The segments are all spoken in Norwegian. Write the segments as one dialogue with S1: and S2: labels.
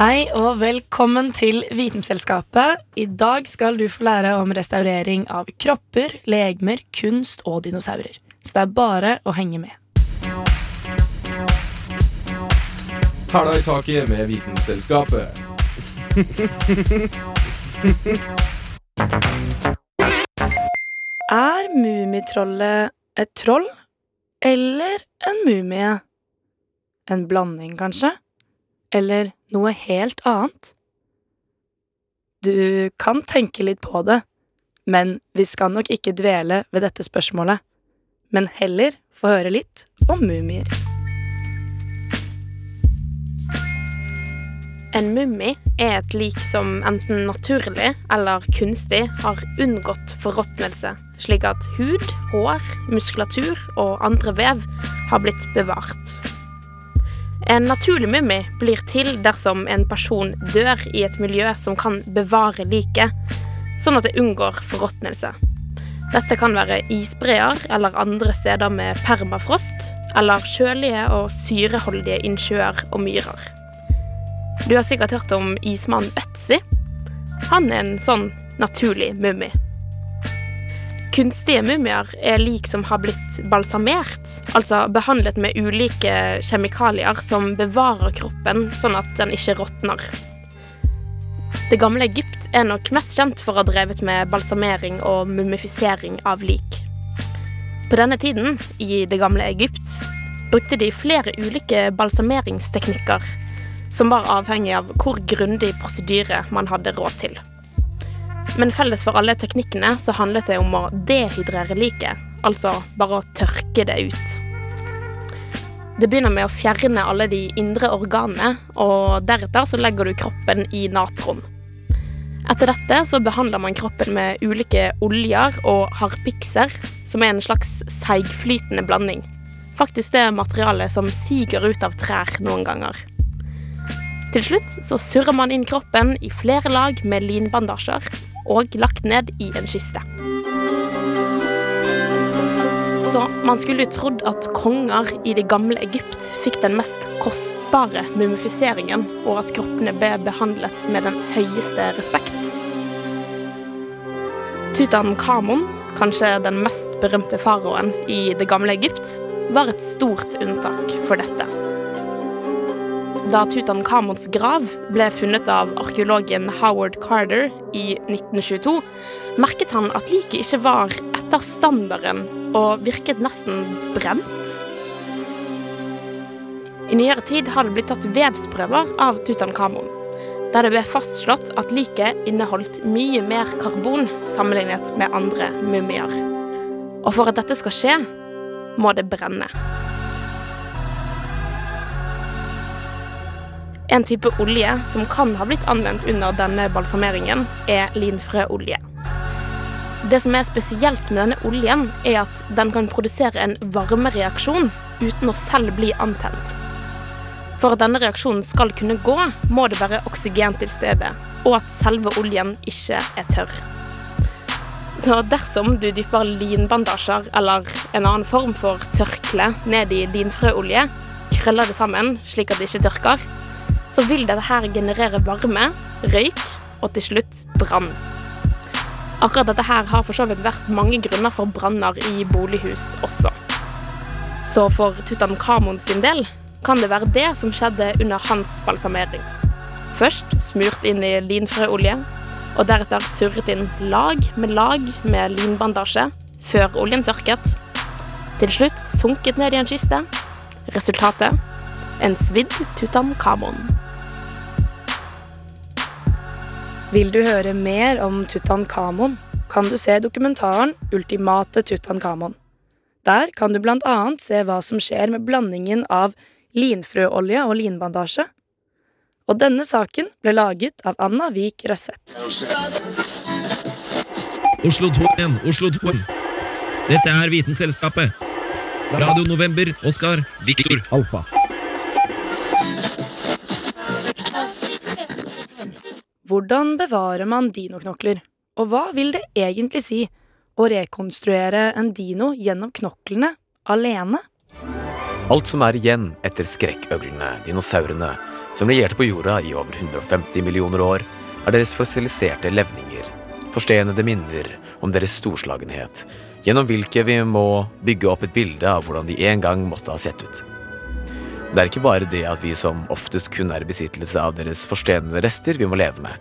S1: Hei og velkommen til Vitenselskapet. I dag skal du få lære om restaurering av kropper, legemer, kunst og dinosaurer. Så det er bare å henge med.
S2: Hæla i taket med Vitenselskapet.
S1: Er Mummitrollet et troll eller en mumie? En blanding, kanskje? Eller noe helt annet? Du kan tenke litt på det, men vi skal nok ikke dvele ved dette spørsmålet, men heller få høre litt om mumier.
S3: En mummi er et lik som enten naturlig eller kunstig har unngått forråtnelse, slik at hud, hår, muskulatur og andre vev har blitt bevart. En naturlig mummi blir til dersom en person dør i et miljø som kan bevare liket, sånn at det unngår forråtnelse. Dette kan være isbreer eller andre steder med permafrost, eller kjølige og syreholdige innsjøer og myrer. Du har sikkert hørt om ismannen Øtzi. Han er en sånn naturlig mummi. Kunstige mumier er lik som har blitt balsamert, altså behandlet med ulike kjemikalier som bevarer kroppen sånn at den ikke råtner. Det gamle Egypt er nok mest kjent for å ha drevet med balsamering og mumifisering av lik. På denne tiden, i det gamle Egypt, brukte de flere ulike balsameringsteknikker som var avhengig av hvor grundig prosedyre man hadde råd til. Men felles for alle teknikkene så handlet det om å dehydrere liket, altså bare å tørke det ut. Det begynner med å fjerne alle de indre organene, og deretter så legger du kroppen i natron. Etter dette så behandler man kroppen med ulike oljer og harpikser, som er en slags seigflytende blanding. Faktisk det materialet som siger ut av trær noen ganger. Til slutt så surrer man inn kroppen i flere lag med linbandasjer og lagt ned i en kiste. Så man skulle jo trodd at konger i det gamle Egypt fikk den mest kostbare mumifiseringen, og at kroppene ble behandlet med den høyeste respekt. Tutankhamon, kanskje den mest berømte faraoen i det gamle Egypt, var et stort unntak for dette. Da Tutankhamons grav ble funnet av arkeologen Howard Carter i 1922, merket han at liket ikke var etter standarden og virket nesten brent. I nyere tid har det blitt tatt vevsprøver av Tutankhamon, der det ble fastslått at liket inneholdt mye mer karbon sammenlignet med andre mumier. Og for at dette skal skje, må det brenne. En type olje som kan ha blitt anvendt under denne balsameringen, er linfrøolje. Det som er spesielt med denne oljen, er at den kan produsere en varmereaksjon uten å selv bli antent. For at denne reaksjonen skal kunne gå, må det være oksygen til stede, og at selve oljen ikke er tørr. Så dersom du dypper linbandasjer eller en annen form for tørkle ned i linfrøolje, krøller det sammen slik at det ikke tørker, så vil dette her generere varme, røyk og til slutt brann. Akkurat dette her har for så vidt vært mange grunner for branner i bolighus også. Så for Tutankhamon sin del kan det være det som skjedde under hans balsamering. Først smurt inn i linfrøolje, og deretter surret inn lag med lag med linbandasje før oljen tørket. Til slutt sunket ned i en kiste. Resultatet en svidd Tutankhamon.
S1: Vil du høre mer om Tutankhamon, kan du se dokumentaren Ultimate Tutankhamon. Der kan du blant annet se hva som skjer med blandingen av linfrøolje og linbandasje. Og denne saken ble laget av Anna Vik Røsseth.
S4: Oslo 2 igjen, Oslo 2. Dette er Vitenselskapet. Radio November, Oskar, Viktor.
S2: Alfa.
S1: Hvordan bevarer man dinoknokler? Og hva vil det egentlig si å rekonstruere en dino gjennom knoklene alene?
S5: Alt som er igjen etter skrekkøglene, dinosaurene, som regjerte på jorda i over 150 millioner år, er deres fossiliserte levninger, forstenede minner om deres storslagenhet, gjennom hvilke vi må bygge opp et bilde av hvordan de en gang måtte ha sett ut. Det er ikke bare det at vi som oftest kun er i besittelse av deres forstenede rester vi må leve med,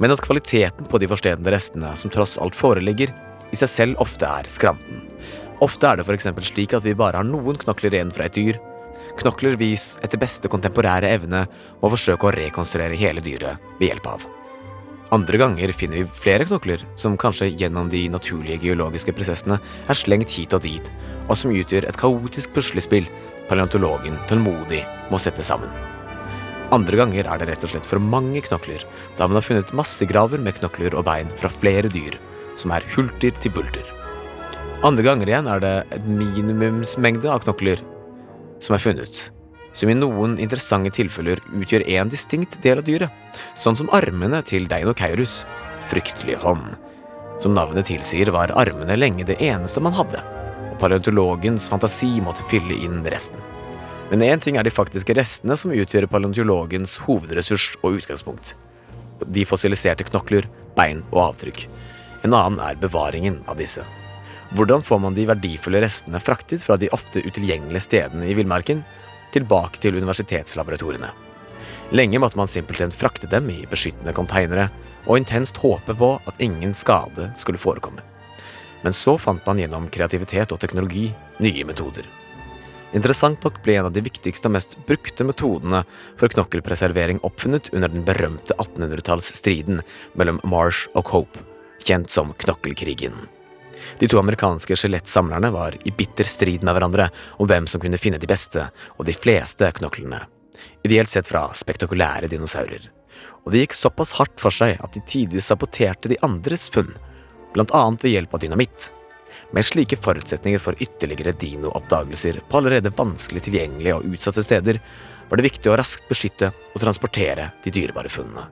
S5: men at kvaliteten på de forstenede restene som tross alt foreligger, i seg selv ofte er skranten. Ofte er det f.eks. slik at vi bare har noen knokler igjen fra et dyr, knokler vi etter beste kontemporære evne må forsøke å rekonstruere hele dyret ved hjelp av. Andre ganger finner vi flere knokler som kanskje gjennom de naturlige geologiske prosessene er slengt hit og dit, og som utgjør et kaotisk puslespill paleontologen tålmodig må sette sammen. Andre ganger er det rett og slett for mange knokler, da man har funnet massegraver med knokler og bein fra flere dyr, som er hulter til bulter. Andre ganger igjen er det et minimumsmengde av knokler som er funnet, som i noen interessante tilfeller utgjør en distinkt del av dyret, sånn som armene til Deinocaurus, fryktelig hånd. Som navnet tilsier, var armene lenge det eneste man hadde, paleontologens fantasi måtte fylle inn resten. Men én ting er de faktiske restene som utgjør paleontologens hovedressurs og utgangspunkt. De fossiliserte knokler, bein og avtrykk. En annen er bevaringen av disse. Hvordan får man de verdifulle restene fraktet fra de ofte utilgjengelige stedene i villmarken tilbake til universitetslaboratoriene? Lenge måtte man simpelthen frakte dem i beskyttende konteinere og intenst håpe på at ingen skade skulle forekomme. Men så fant man gjennom kreativitet og teknologi nye metoder. Interessant nok ble en av de viktigste og mest brukte metodene for knokkelpreservering oppfunnet under den berømte 1800-tallsstriden mellom Marsh og Cope, kjent som knokkelkrigen. De to amerikanske skjelettsamlerne var i bitter strid med hverandre om hvem som kunne finne de beste og de fleste knoklene, ideelt sett fra spektakulære dinosaurer. Og det gikk såpass hardt for seg at de tidvis saboterte de andres funn, annet ved hjelp av dynamitt. Med slike forutsetninger for ytterligere dino-oppdagelser på allerede vanskelig tilgjengelige og utsatte steder, var det viktig å raskt beskytte og transportere de dyrebare funnene.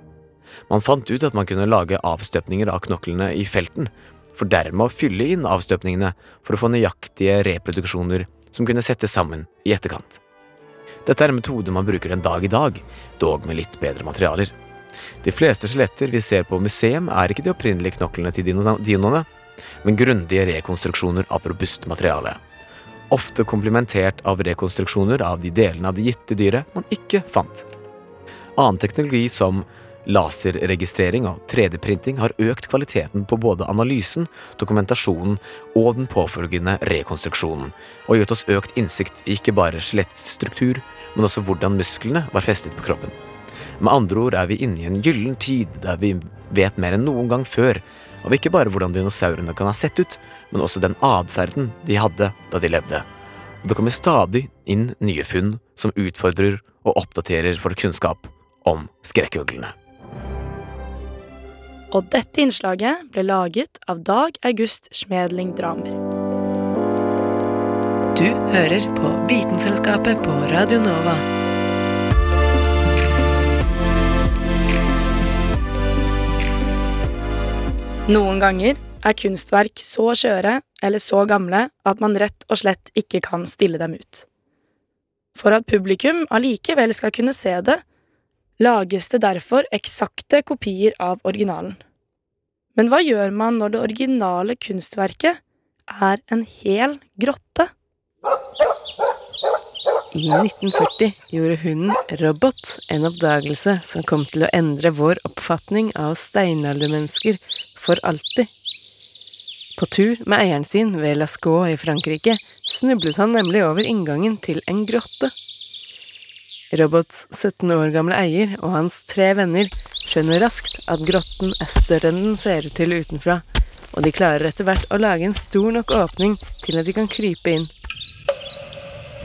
S5: Man fant ut at man kunne lage avstøpninger av knoklene i felten, for dermed å fylle inn avstøpningene for å få nøyaktige reproduksjoner som kunne settes sammen i etterkant. Dette er en metode man bruker en dag i dag, dog med litt bedre materialer. De fleste skjeletter vi ser på museum, er ikke de opprinnelige knoklene til dinoene, men grundige rekonstruksjoner av robust materiale. Ofte komplementert av rekonstruksjoner av de delene av det gitte dyret man ikke fant. Annen teknologi som laserregistrering og 3D-printing har økt kvaliteten på både analysen, dokumentasjonen og den påfølgende rekonstruksjonen, og gitt oss økt innsikt i ikke bare skjelettstruktur, men også hvordan musklene var festet på kroppen. Med andre ord er vi inne i en gyllen tid der vi vet mer enn noen gang før av ikke bare hvordan dinosaurene kan ha sett ut, men også den atferden de hadde da de levde. Og det kommer stadig inn nye funn som utfordrer og oppdaterer vår kunnskap om skrekkuglene.
S1: Og dette innslaget ble laget av Dag August Schmedling Dramer.
S6: Du hører på Vitenselskapet på Radio Nova.
S1: Noen ganger er kunstverk så skjøre eller så gamle at man rett og slett ikke kan stille dem ut. For at publikum allikevel skal kunne se det, lages det derfor eksakte kopier av originalen. Men hva gjør man når det originale kunstverket er en hel grotte?
S6: I 1940 gjorde hunden Robot en oppdagelse som kom til å endre vår oppfatning av steinaldermennesker for alltid. På tur med eieren sin ved Lascaux i Frankrike snublet han nemlig over inngangen til en grotte. Robots 17 år gamle eier og hans tre venner skjønner raskt at grotten er større enn den ser ut til utenfra, og de klarer etter hvert å lage en stor nok åpning til at de kan krype inn.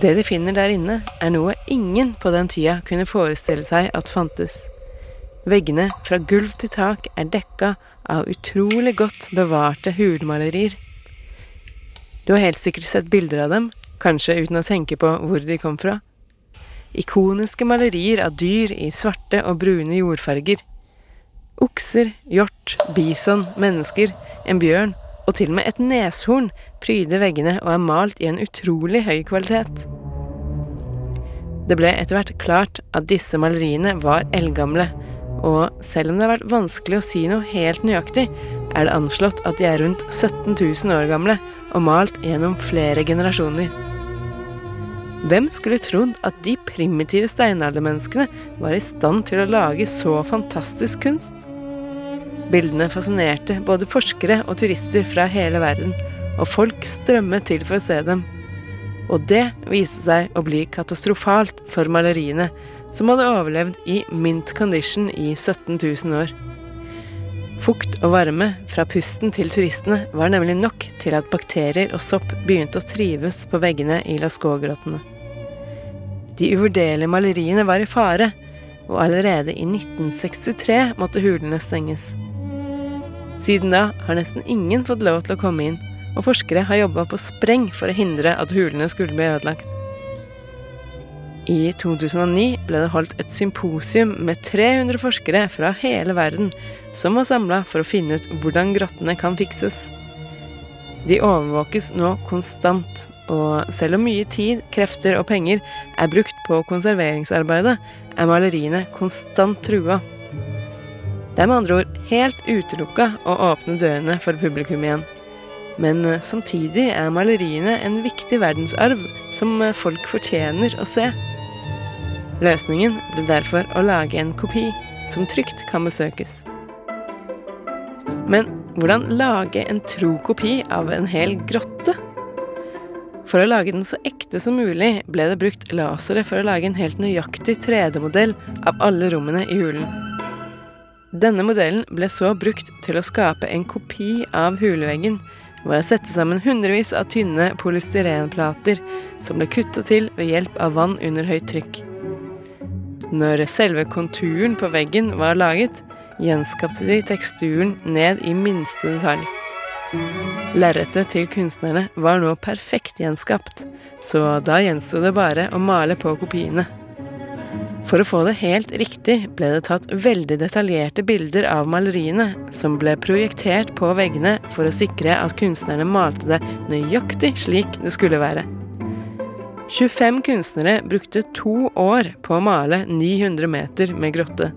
S6: Det de finner der inne, er noe ingen på den tida kunne forestille seg at fantes. Veggene fra gulv til tak er dekka av utrolig godt bevarte hulmalerier. Du har helt sikkert sett bilder av dem, kanskje uten å tenke på hvor de kom fra. Ikoniske malerier av dyr i svarte og brune jordfarger. Okser, hjort, bison, mennesker, en bjørn og til og med et neshorn pryder veggene og er malt i en utrolig høy kvalitet. Det ble etter hvert klart at disse maleriene var eldgamle, og selv om det har vært vanskelig å si noe helt nøyaktig, er det anslått at de er rundt 17 000 år gamle og malt gjennom flere generasjoner. Hvem skulle trodd at de primitive steinaldermenneskene var i stand til å lage så fantastisk kunst? Bildene fascinerte både forskere og turister fra hele verden, og folk strømmet til for å se dem. Og det viste seg å bli katastrofalt for maleriene, som hadde overlevd i mint condition i 17 000 år. Fukt og varme fra pusten til turistene var nemlig nok til at bakterier og sopp begynte å trives på veggene i Lascaux-grottene. De uvurderlige maleriene var i fare, og allerede i 1963 måtte hulene stenges. Siden da har nesten ingen fått lov til å komme inn, og forskere har jobba på spreng for å hindre at hulene skulle bli ødelagt. I 2009 ble det holdt et symposium med 300 forskere fra hele verden som var samla for å finne ut hvordan grottene kan fikses. De overvåkes nå konstant, og selv om mye tid, krefter og penger er brukt på konserveringsarbeidet, er maleriene konstant trua. Det er med andre ord helt utelukka å åpne dørene for publikum igjen. Men eh, samtidig er maleriene en viktig verdensarv som eh, folk fortjener å se. Løsningen ble derfor å lage en kopi som trygt kan besøkes. Men hvordan lage en tro kopi av en hel grotte? For å lage den så ekte som mulig ble det brukt lasere for å lage en helt nøyaktig 3D-modell av alle rommene i hulen. Denne modellen ble så brukt til å skape en kopi av huleveggen ved å sette sammen hundrevis av tynne polystyrenplater som ble kutta til ved hjelp av vann under høyt trykk. Når selve konturen på veggen var laget, gjenskapte de teksturen ned i minste detalj. Lerretet til kunstnerne var nå perfekt gjenskapt, så da gjensto det bare å male på kopiene. For å få det helt riktig ble det tatt veldig detaljerte bilder av maleriene, som ble projektert på veggene for å sikre at kunstnerne malte det nøyaktig slik det skulle være. 25 kunstnere brukte to år på å male 900 meter med grotte.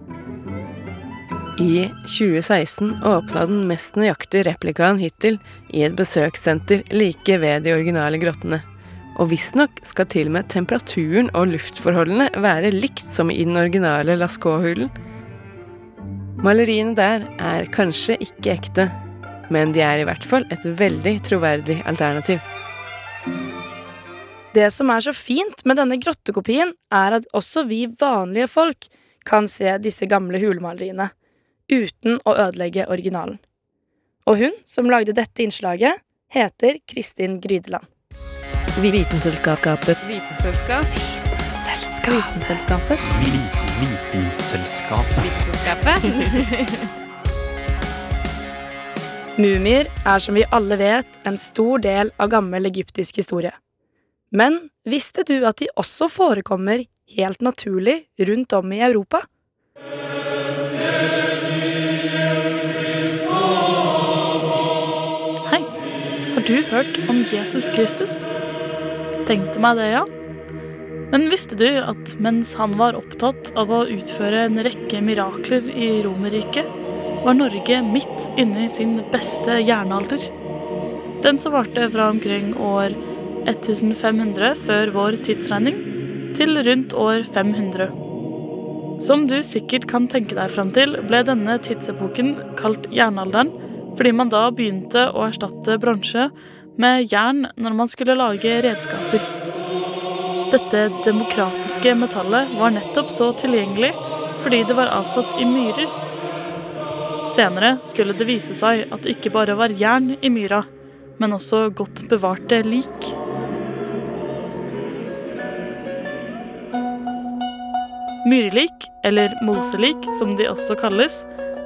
S6: I 2016 åpna den mest nøyaktige replikaen hittil i et besøkssenter like ved de originale grottene. Og visstnok skal til og med temperaturen og luftforholdene være likt som i den originale Lascaux-hulen. Maleriene der er kanskje ikke ekte, men de er i hvert fall et veldig troverdig alternativ.
S1: Det som er så fint med denne grottekopien, er at også vi vanlige folk kan se disse gamle hulemaleriene uten å ødelegge originalen. Og hun som lagde dette innslaget, heter Kristin Grydeland.
S6: Vitenselskapet.
S1: Vitenselskap.
S6: Vitenselskapet.
S7: Vitenselskapet.
S1: Mumier er som vi alle vet en stor del av gammel egyptisk historie. Men visste du at de også forekommer helt naturlig rundt om i Europa?
S8: Hei, har du hørt om Jesus Kristus? Tenkte meg det, ja. Men visste du at mens han var opptatt av å utføre en rekke mirakler i Romerriket, var Norge midt inne i sin beste jernalder? Den som varte fra omkring år 1500 før vår tidsregning til rundt år 500. Som du sikkert kan tenke deg fram til, ble denne tidsepoken kalt jernalderen fordi man da begynte å erstatte bronse med jern når man skulle lage redskaper. Dette demokratiske metallet var nettopp så tilgjengelig fordi det var avsatt i myrer. Senere skulle det vise seg at det ikke bare var jern i myra, men også godt bevarte lik. Myrlik, eller moselik som de også kalles,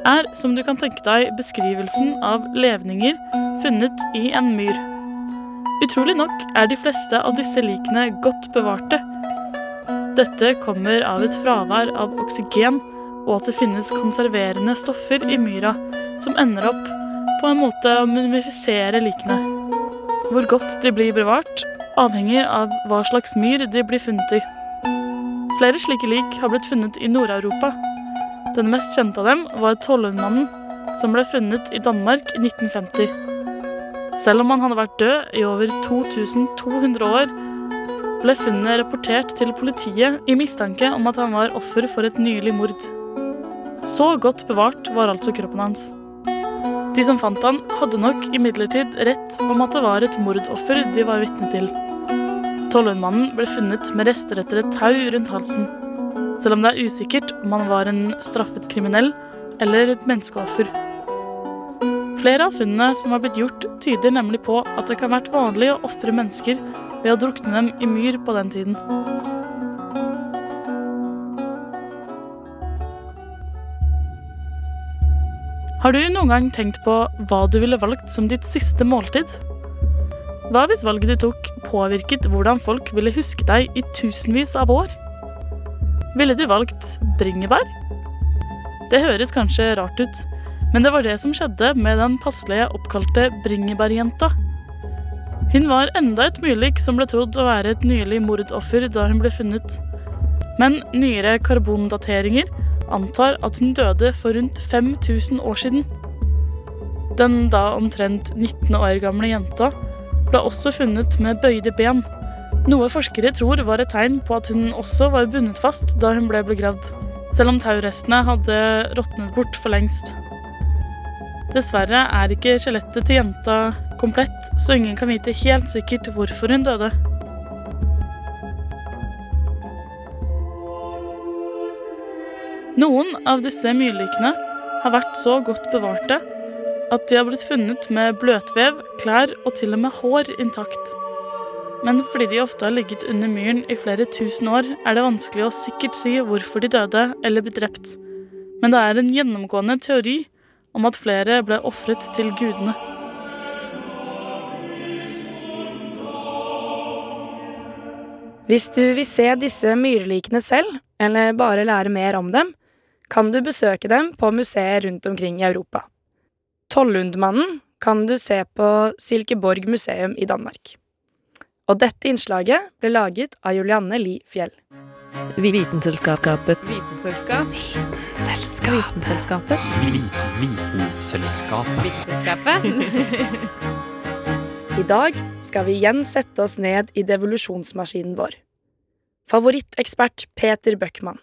S8: er, som du kan tenke deg, beskrivelsen av levninger funnet i en myr. Utrolig nok er de fleste av disse likene godt bevarte. Dette kommer av et fravær av oksygen, og at det finnes konserverende stoffer i myra som ender opp på en måte å mumifisere likene. Hvor godt de blir bevart, avhenger av hva slags myr de blir funnet i. Flere slike lik har blitt funnet i Nord-Europa. Den mest kjente av dem var Tollundmannen, som ble funnet i Danmark i 1950. Selv om han hadde vært død i over 2200 år, ble funnet rapportert til politiet i mistanke om at han var offer for et nylig mord. Så godt bevart var altså kroppen hans. De som fant han, hadde nok imidlertid rett om at det var et mordoffer de var vitne til. Tollundmannen ble funnet med rester etter et tau rundt halsen, selv om det er usikkert om han var en straffet kriminell eller et menneskeoffer. Flere av funnene som har blitt gjort, tyder nemlig på at det kan vært vanlig å ofre mennesker ved å drukne dem i myr på den tiden. Har du noen gang tenkt på hva du ville valgt som ditt siste måltid? Hva hvis valget du tok, påvirket hvordan folk ville huske deg i tusenvis av år? Ville du valgt bringebær? Det høres kanskje rart ut, men det var det som skjedde med den passelige oppkalte bringebærjenta. Hun var enda et myrlik som ble trodd å være et nylig mordoffer da hun ble funnet. Men nyere karbondateringer antar at hun døde for rundt 5000 år siden. Den da omtrent 19 år gamle jenta ble også funnet med bøyde ben, noe forskere tror var et tegn på at hun også var bundet fast da hun ble begravd, selv om taurestene hadde råtnet bort for lengst. Dessverre er ikke skjelettet til jenta komplett, så ingen kan vite helt sikkert hvorfor hun døde. Noen av disse myrlikene har vært så godt bevarte at de har blitt funnet med bløtvev, klær og til og med hår intakt. Men fordi de ofte har ligget under myren i flere tusen år, er det vanskelig å sikkert si hvorfor de døde eller ble drept. Men det er en gjennomgående teori om at flere ble ofret til gudene.
S1: Hvis du vil se disse myrlikene selv, eller bare lære mer om dem, kan du besøke dem på museer rundt omkring i Europa. Tollundmannen kan du se på Silkeborg museum i Danmark. Og dette innslaget ble laget av Julianne Li Fjell.
S6: Vitenselskapet.
S9: Vitenselskap.
S6: Vitenselskapet.
S7: Vitenselskapet.
S9: Vitenselskapet.
S1: I dag skal vi igjen sette oss ned i devolusjonsmaskinen vår. Favorittekspert Peter Bøckmann.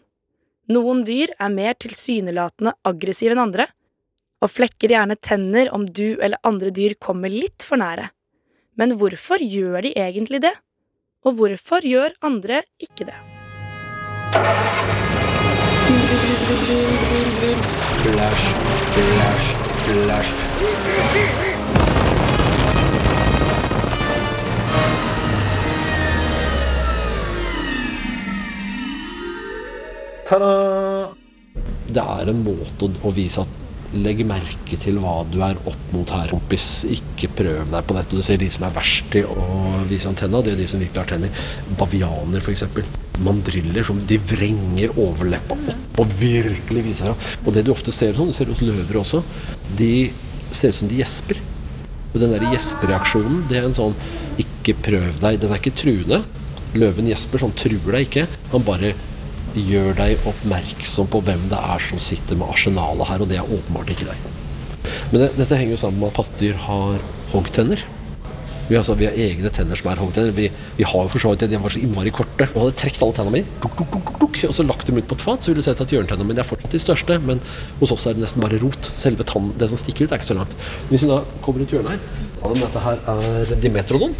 S1: Noen dyr er mer tilsynelatende aggressive enn andre, og flekker gjerne tenner om du eller andre dyr kommer litt for nære. Men hvorfor gjør de egentlig det? Og hvorfor gjør andre ikke det?
S2: Flash, flash, flash.
S10: Ta-da! Det er en måte å, vise at Legg merke til hva du er opp mot her, kompis. Ikke prøv deg på dette. Du ser de som er verst til å vise antenna, det er de som virkelig har tenner. Bavianer, f.eks. Mandriller som de vrenger overleppa opp og virkelig viser seg. Og det du ofte ser sånn, du ser hos løver også, de ser ut som de gjesper. Og den der gjespereaksjonen, det er en sånn ikke prøv deg. Den er ikke truende. Løven gjesper, så han truer deg ikke. Han bare gjør deg oppmerksom på hvem det er som sitter med arsenalet her, og det er åpenbart ikke deg. Men det, dette henger jo sammen med at pattedyr har hoggtenner. Vi, altså, vi har egne tenner som er hoggtenner. Vi, vi har jo for så vidt de var så innmari korte. Og hadde trukket alle tennene mine, og så lagt dem ut på et fat, så ville du sett at hjørnetennene mine er fortsatt de største, men hos oss er det nesten bare rot. Selve tannen, det som stikker ut, er ikke så langt. Hvis vi da kommer i hjørnet her, og dette her er dimetrodon,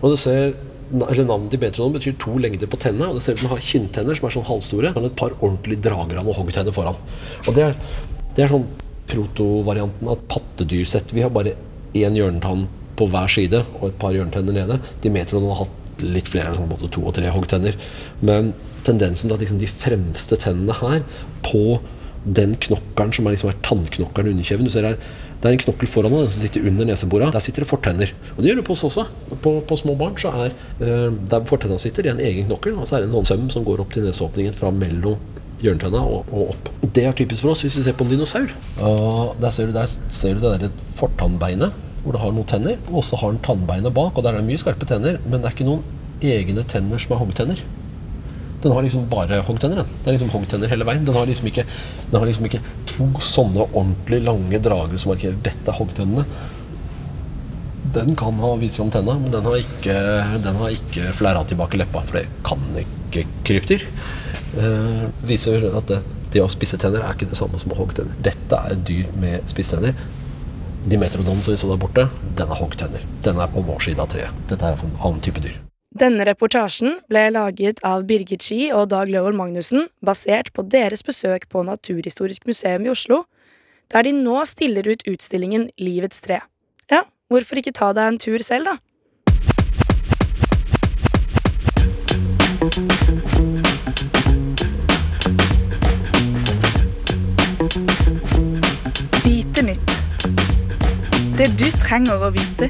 S10: og du ser eller Navnet Dimetrodon betyr to lengder på tennene. og Det ser ut som den har kinntenner som er sånn halvstore. Og et par ordentlige drager av noen hoggtenner foran. Og Det er, det er sånn protovarianten av et pattedyrsett. Vi har bare én hjørnetann på hver side og et par hjørnetenner nede. Dimetron har hatt litt flere, sånn både to og tre hoggtenner. Men tendensen til at liksom, de fremste tennene her, på den knokkelen som er, liksom, er tannknokkelen under kjeven du ser her, Det er en knokkel foran den som sitter under nesebora. Der sitter det fortenner. Og det gjør det på oss også. På, på små barn så er eh, der fortenna sitter, det er en egen knokkel, og så er det en sånn søm som går opp til neseåpningen fra mellom hjørnetenna og, og opp. Det er typisk for oss hvis vi ser på en dinosaur. Og der ser du, der ser du det der fortannbeinet hvor det har noen tenner, og så har den tannbeinet bak, og der er det mye skarpe tenner, men det er ikke noen egne tenner som er hoggtenner. Den har liksom bare hoggtenner. den. Det er liksom hoggtenner hele veien. Den har liksom ikke, den har liksom ikke to sånne ordentlig lange drager som markerer dette er hoggtennene. Den kan ha viser om tenna, men den har ikke, den ikke flæra tilbake leppa, for det kan ikke krypdyr. Eh, viser at det, det å spisse tenner er ikke det samme som å hogge tenner. Dette er dyr med spisstenner. Dimetrodon som vi så der borte, den har hoggtenner. Den er på vår side av treet. Dette er en annen type dyr.
S1: Denne reportasjen ble laget av Birgit Ski og Dag Løvold Magnussen, basert på deres besøk på Naturhistorisk museum i Oslo, der de nå stiller ut utstillingen Livets tre. Ja, hvorfor ikke ta deg en tur selv, da?
S11: Det du trenger å vite.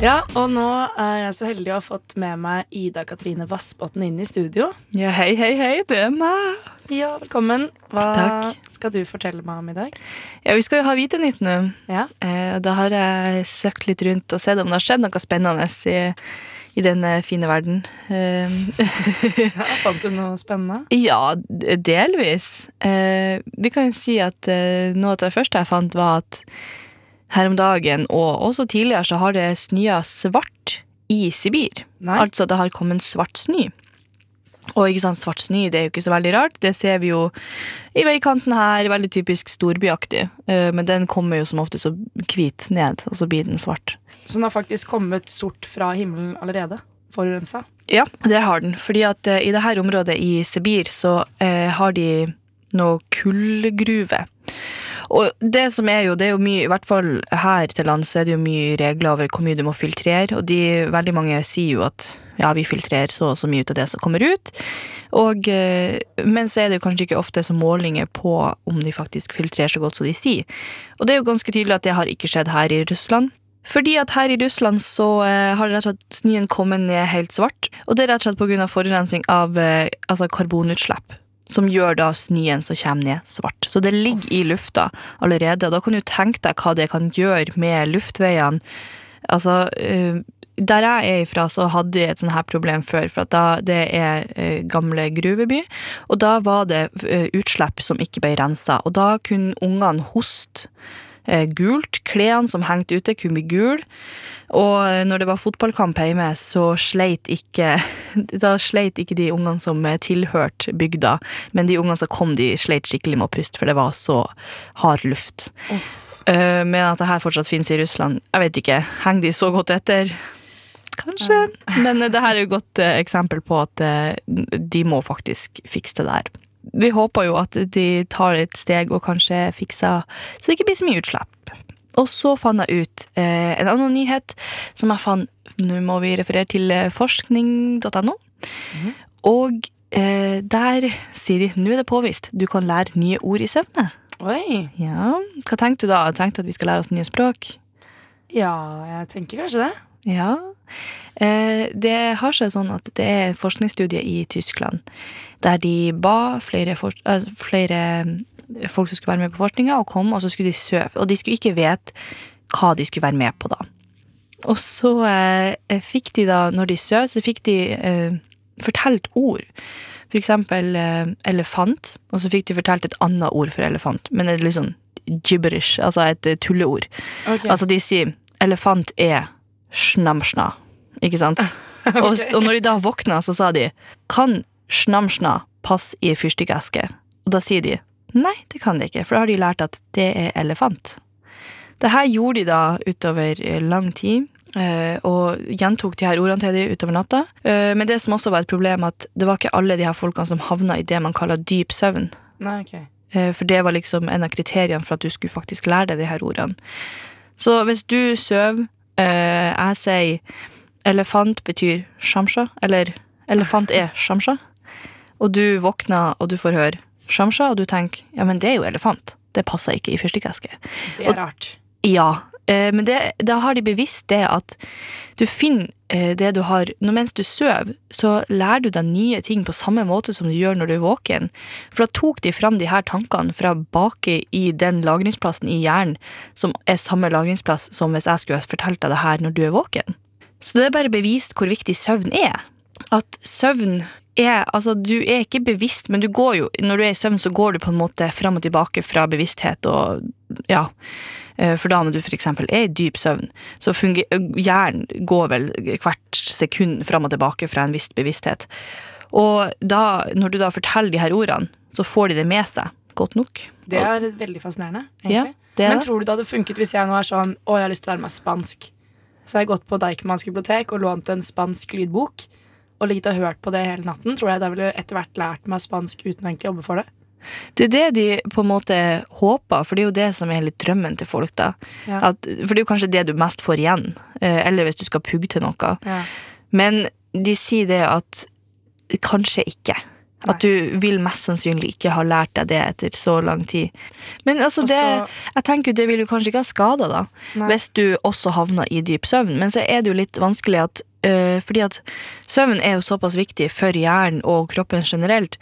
S1: Ja, og nå er jeg så heldig å ha fått med meg Ida Katrine Vassbotn inn i studio.
S12: Ja, hei, hei, hei, det er meg.
S1: Ja, velkommen. Hva
S12: Takk.
S1: skal du fortelle meg om i dag?
S12: Ja, vi skal jo ha Vitenytt nå.
S1: Ja.
S12: Eh, da har jeg søkt litt rundt og sett om det har skjedd noe spennende i, i denne fine verden. Eh,
S1: Ja, fant du noe spennende?
S12: ja, delvis. Eh, vi kan jo si at eh, noe av det første jeg fant, var at her om dagen, og også tidligere, så har det snøa svart i Sibir.
S1: Nei.
S12: Altså det har kommet svart snø. Og ikke sant, svart snø det er jo ikke så veldig rart. Det ser vi jo i veikanten her, veldig typisk storbyaktig. Eh, Men den kommer jo som ofte så hvit ned, og så blir den svart.
S1: Så den har faktisk kommet sort fra himmelen allerede? Forurensa?
S12: Ja, det har den. Fordi at eh, i dette området i Sibir så eh, har de noe kullgruve. Og det som er jo, det er jo mye, i hvert fall her til lands er det jo mye regler over hvor mye du må filtrere, og de, veldig mange sier jo at ja, vi filtrerer så og så mye ut av det som kommer ut, og, eh, men så er det jo kanskje ikke ofte så målinger på om de faktisk filtrerer så godt som de sier. Og det er jo ganske tydelig at det har ikke skjedd her i Russland. Fordi at her i Russland så eh, har rett og slett snøen kommet ned helt svart, og det er rett og slett av forurensning av eh, altså karbonutslipp som gjør da snøen som kommer ned svart. Så det ligger i lufta allerede. og Da kan du tenke deg hva det kan gjøre med luftveiene. Altså, eh, der jeg er ifra, så hadde jeg et sånt her problem før, for da, det er eh, gamle gruveby, og da var det eh, utslipp som ikke ble rensa, og da kunne ungene hoste gult. Klærne som hengte ute, kunne bli gule. Og eh, når det var fotballkamp hjemme, så sleit ikke Da sleit ikke de ungene som eh, tilhørte bygda, men de ungene som kom, de sleit skikkelig med å puste, for det var så hard luft. Eh, Men at det her fortsatt finnes i Russland, jeg vet ikke. Henger de så godt etter? Kanskje. Men eh, det her er jo et godt eh, eksempel på at eh, de må faktisk fikse det der. Vi håper jo at de tar et steg og kanskje fikser så det ikke blir så mye utslipp. Og så fant jeg ut eh, en annen nyhet som jeg fant Nå må vi referere til eh, forskning.no. Og eh, der sier de nå er det påvist du kan lære nye ord i søvne.
S1: Oi.
S12: Ja, Hva tenkte du da? Tenkte du at vi skal lære oss nye språk?
S1: Ja, jeg tenker kanskje det.
S12: Ja. Eh, det har seg sånn at det er en forskningsstudie i Tyskland der de ba flere, for, eh, flere folk som skulle være med på forskninga, og kom, og så skulle de søve. Og de skulle ikke vite hva de skulle være med på, da. Og så eh, fikk de da, når de søv, så fikk de eh, fortalt ord. For eksempel eh, elefant, og så fikk de fortalt et annet ord for elefant. Men det er litt sånn gibberish, altså et eh, tulleord.
S1: Okay.
S12: Altså de sier elefant er snamsna, ikke sant? og, og når de da våkna, så sa de kan snamsna pass i fyrstikkeske? Og da sier de nei, det kan de ikke, for da har de lært at det er elefant. Det her gjorde de da utover eh, lang tid, eh, og gjentok de her ordene til de utover natta. Eh, Men det som også var et problem, at det var ikke alle de her folkene som havna i det man kaller dyp søvn.
S1: Nei, ok.
S12: Eh, For det var liksom en av kriteriene for at du skulle faktisk lære deg de her ordene. Så hvis du sover, jeg sier elefant betyr shamsha, eller elefant er shamsha. Og du våkner, og du får høre shamsha, og du tenker ja, men det er jo elefant. Det passer ikke i fyrstikkeske.
S1: Det er rart.
S12: Ja, eh, men det, da har de bevisst det at du finner eh, det du har Når mens du sover, så lærer du deg nye ting på samme måte som du gjør når du er våken. For da tok de fram de her tankene fra baki i den lagringsplassen i hjernen som er samme lagringsplass som hvis jeg skulle fortalt deg det her når du er våken. Så det er bare bevist hvor viktig søvn er. At søvn er Altså, du er ikke bevisst, men du går jo Når du er i søvn, så går du på en måte fram og tilbake fra bevissthet og Ja. Eh, For da når du for eksempel er i dyp søvn, så funger hjernen går vel hvert sekund fram og tilbake fra en viss bevissthet. Og da, når du da forteller de her ordene, så får de det med seg godt nok.
S1: Det er veldig fascinerende, egentlig.
S12: Ja, det er
S1: Men tror du det hadde funket hvis jeg nå er sånn Å, jeg har lyst til å lære meg spansk. Så har jeg gått på Deichmans bibliotek og lånt en spansk lydbok og ligget og hørt på det hele natten. Tror jeg da ville etter hvert lært meg spansk uten å egentlig jobbe for det.
S12: Det er det de på en måte håper, for det er jo det som er litt drømmen til folk. da.
S1: Ja.
S12: At, for det er jo kanskje det du mest får igjen, eh, eller hvis du skal pugge til noe.
S1: Ja.
S12: Men de sier det at kanskje ikke. At du vil mest sannsynlig ikke ha lært deg det etter så lang tid. Men altså det, jeg tenker jo det vil jo kanskje ikke ha skada, da.
S1: Nei.
S12: Hvis du også havner i dyp søvn. Men så er det jo litt vanskelig at Fordi at søvn er jo såpass viktig for hjernen og kroppen generelt.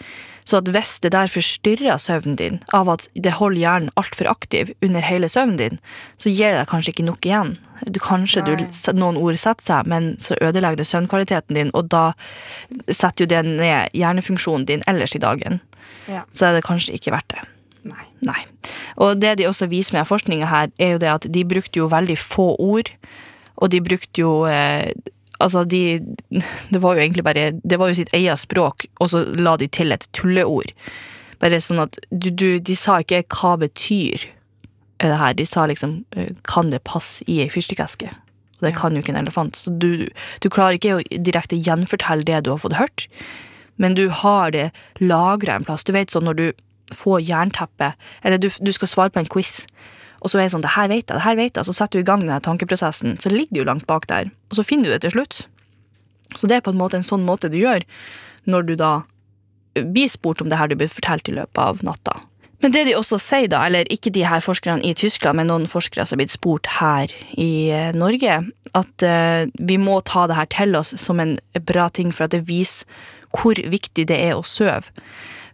S12: Så at hvis det der forstyrrer søvnen din, av at det holder hjernen altfor aktiv under hele søvnen din, så gir det deg kanskje ikke nok igjen. Du, kanskje du, noen ord setter seg, men så ødelegger det søvnkvaliteten din, og da setter jo det ned hjernefunksjonen din ellers i dagen.
S1: Ja.
S12: Så er det kanskje ikke verdt det.
S1: Nei.
S12: Nei. Og det de også viser med forskninga her, er jo det at de brukte jo veldig få ord, og de brukte jo eh, Altså, de Det var jo egentlig bare Det var jo sitt eget språk, og så la de til et tulleord. Bare sånn at du, du De sa ikke 'hva betyr' det her, de sa liksom eh, 'kan det passe i ei fyrstikkeske'? Og det kan jo ikke en elefant. Så du, du klarer ikke å direkte gjenfortelle det du har fått hørt, men du har det lagra en plass. Du vet sånn når du får jernteppe, eller du, du skal svare på en quiz, og så er det sånn 'det her vet jeg', det her vet jeg, så setter du i gang denne tankeprosessen, så ligger jo langt bak der, og så finner du det til slutt. Så det er på en måte en sånn måte du gjør når du da blir spurt om det her du blir fortalt i løpet av natta. Men det de også sier, da, eller ikke de her forskerne i Tyskland, men noen forskere som har blitt spurt her i eh, Norge, at eh, vi må ta det her til oss som en bra ting, for at det viser hvor viktig det er å sove.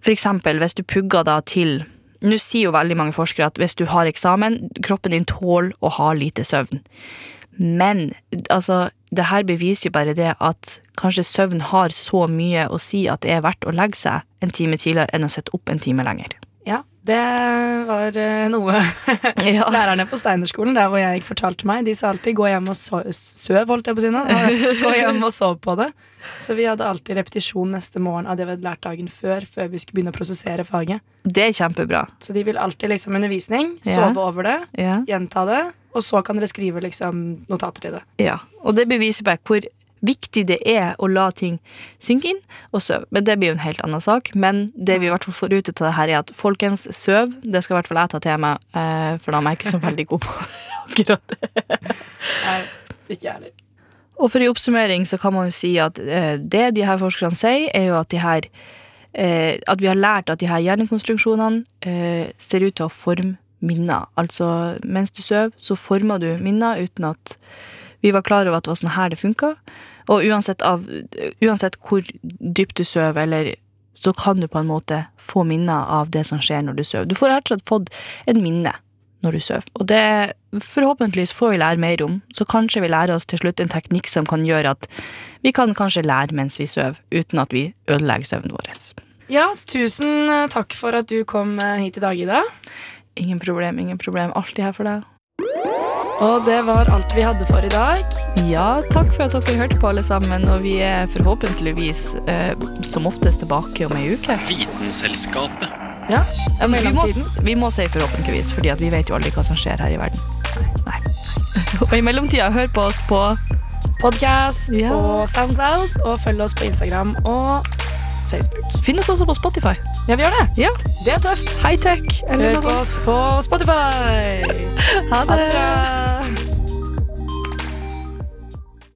S12: For eksempel hvis du pugger da til Nå sier jo veldig mange forskere at hvis du har eksamen, kroppen din tåler å ha lite søvn. Men altså, det her beviser jo bare det at kanskje søvn har så mye å si at det er verdt å legge seg en time tidligere enn å sitte opp en time lenger.
S1: Ja, det var noe noe lærerne på Steinerskolen, der hvor jeg gikk, fortalte meg. De sa alltid 'gå hjem og so søv', holdt jeg på å si nå. Gå hjem og sov på det. Så vi hadde alltid repetisjon neste morgen av det vi hadde lært dagen før, før vi skulle begynne å prosessere faget.
S12: Det er kjempebra.
S1: Så de vil alltid liksom undervisning,
S12: Ja.
S1: sove over det,
S12: Ja.
S1: gjenta det, og så kan dere skrive liksom notater til det.
S12: Ja, og det beviser bare hvor viktig det er å la ting synke inn og sove. Men det blir jo en helt annen sak. Men det vi i hvert fall får ut av det her, er at folkens, søv. Det skal i hvert fall jeg ta til meg, eh, for da er jeg ikke så veldig god på akkurat det.
S1: Nei, ikke jeg heller.
S12: Og for i oppsummering så kan man jo si at eh, det de her forskerne sier, er jo at de her eh, At vi har lært at de her hjernekonstruksjonene ser ut til å forme minner. Altså mens du sover, så former du minner uten at vi var klar over at det var sånn her det funka. Og uansett, av, uansett hvor dypt du sover, eller så kan du på en måte få minner av det som skjer når du sover. Du får rett og slett fått en minne når du sover. Og det forhåpentligvis får vi lære mer om. Så kanskje vi lærer oss til slutt en teknikk som kan gjøre at vi kan kanskje lære mens vi sover, uten at vi ødelegger søvnen vår.
S1: Ja, tusen takk for at du kom eh, hit i dag, Ida.
S12: Ingen problem, ingen problem. Alltid her for deg.
S1: Og det var alt vi hadde for i dag.
S12: Ja, takk for at dere hørte på, alle sammen. Og vi er forhåpentligvis eh, som oftest tilbake om ei uke.
S7: Vitenselskapet.
S1: Ja,
S12: Ja, men vi, må, vi må si forhåpentligvis, fordi vi vet jo aldri hva som skjer her i verden. Nei. Og i mellomtida, hør på oss på
S1: Podcast
S12: Ja.
S1: og Soundcloud, og følg oss på Instagram og Facebook.
S12: Finn oss også på Spotify.
S1: Ja, vi gjør det.
S12: Ja.
S1: Det er tøft.
S12: High-tech.
S1: Hør på oss på Spotify.
S12: Ha
S1: Ha
S12: det.
S1: det bra.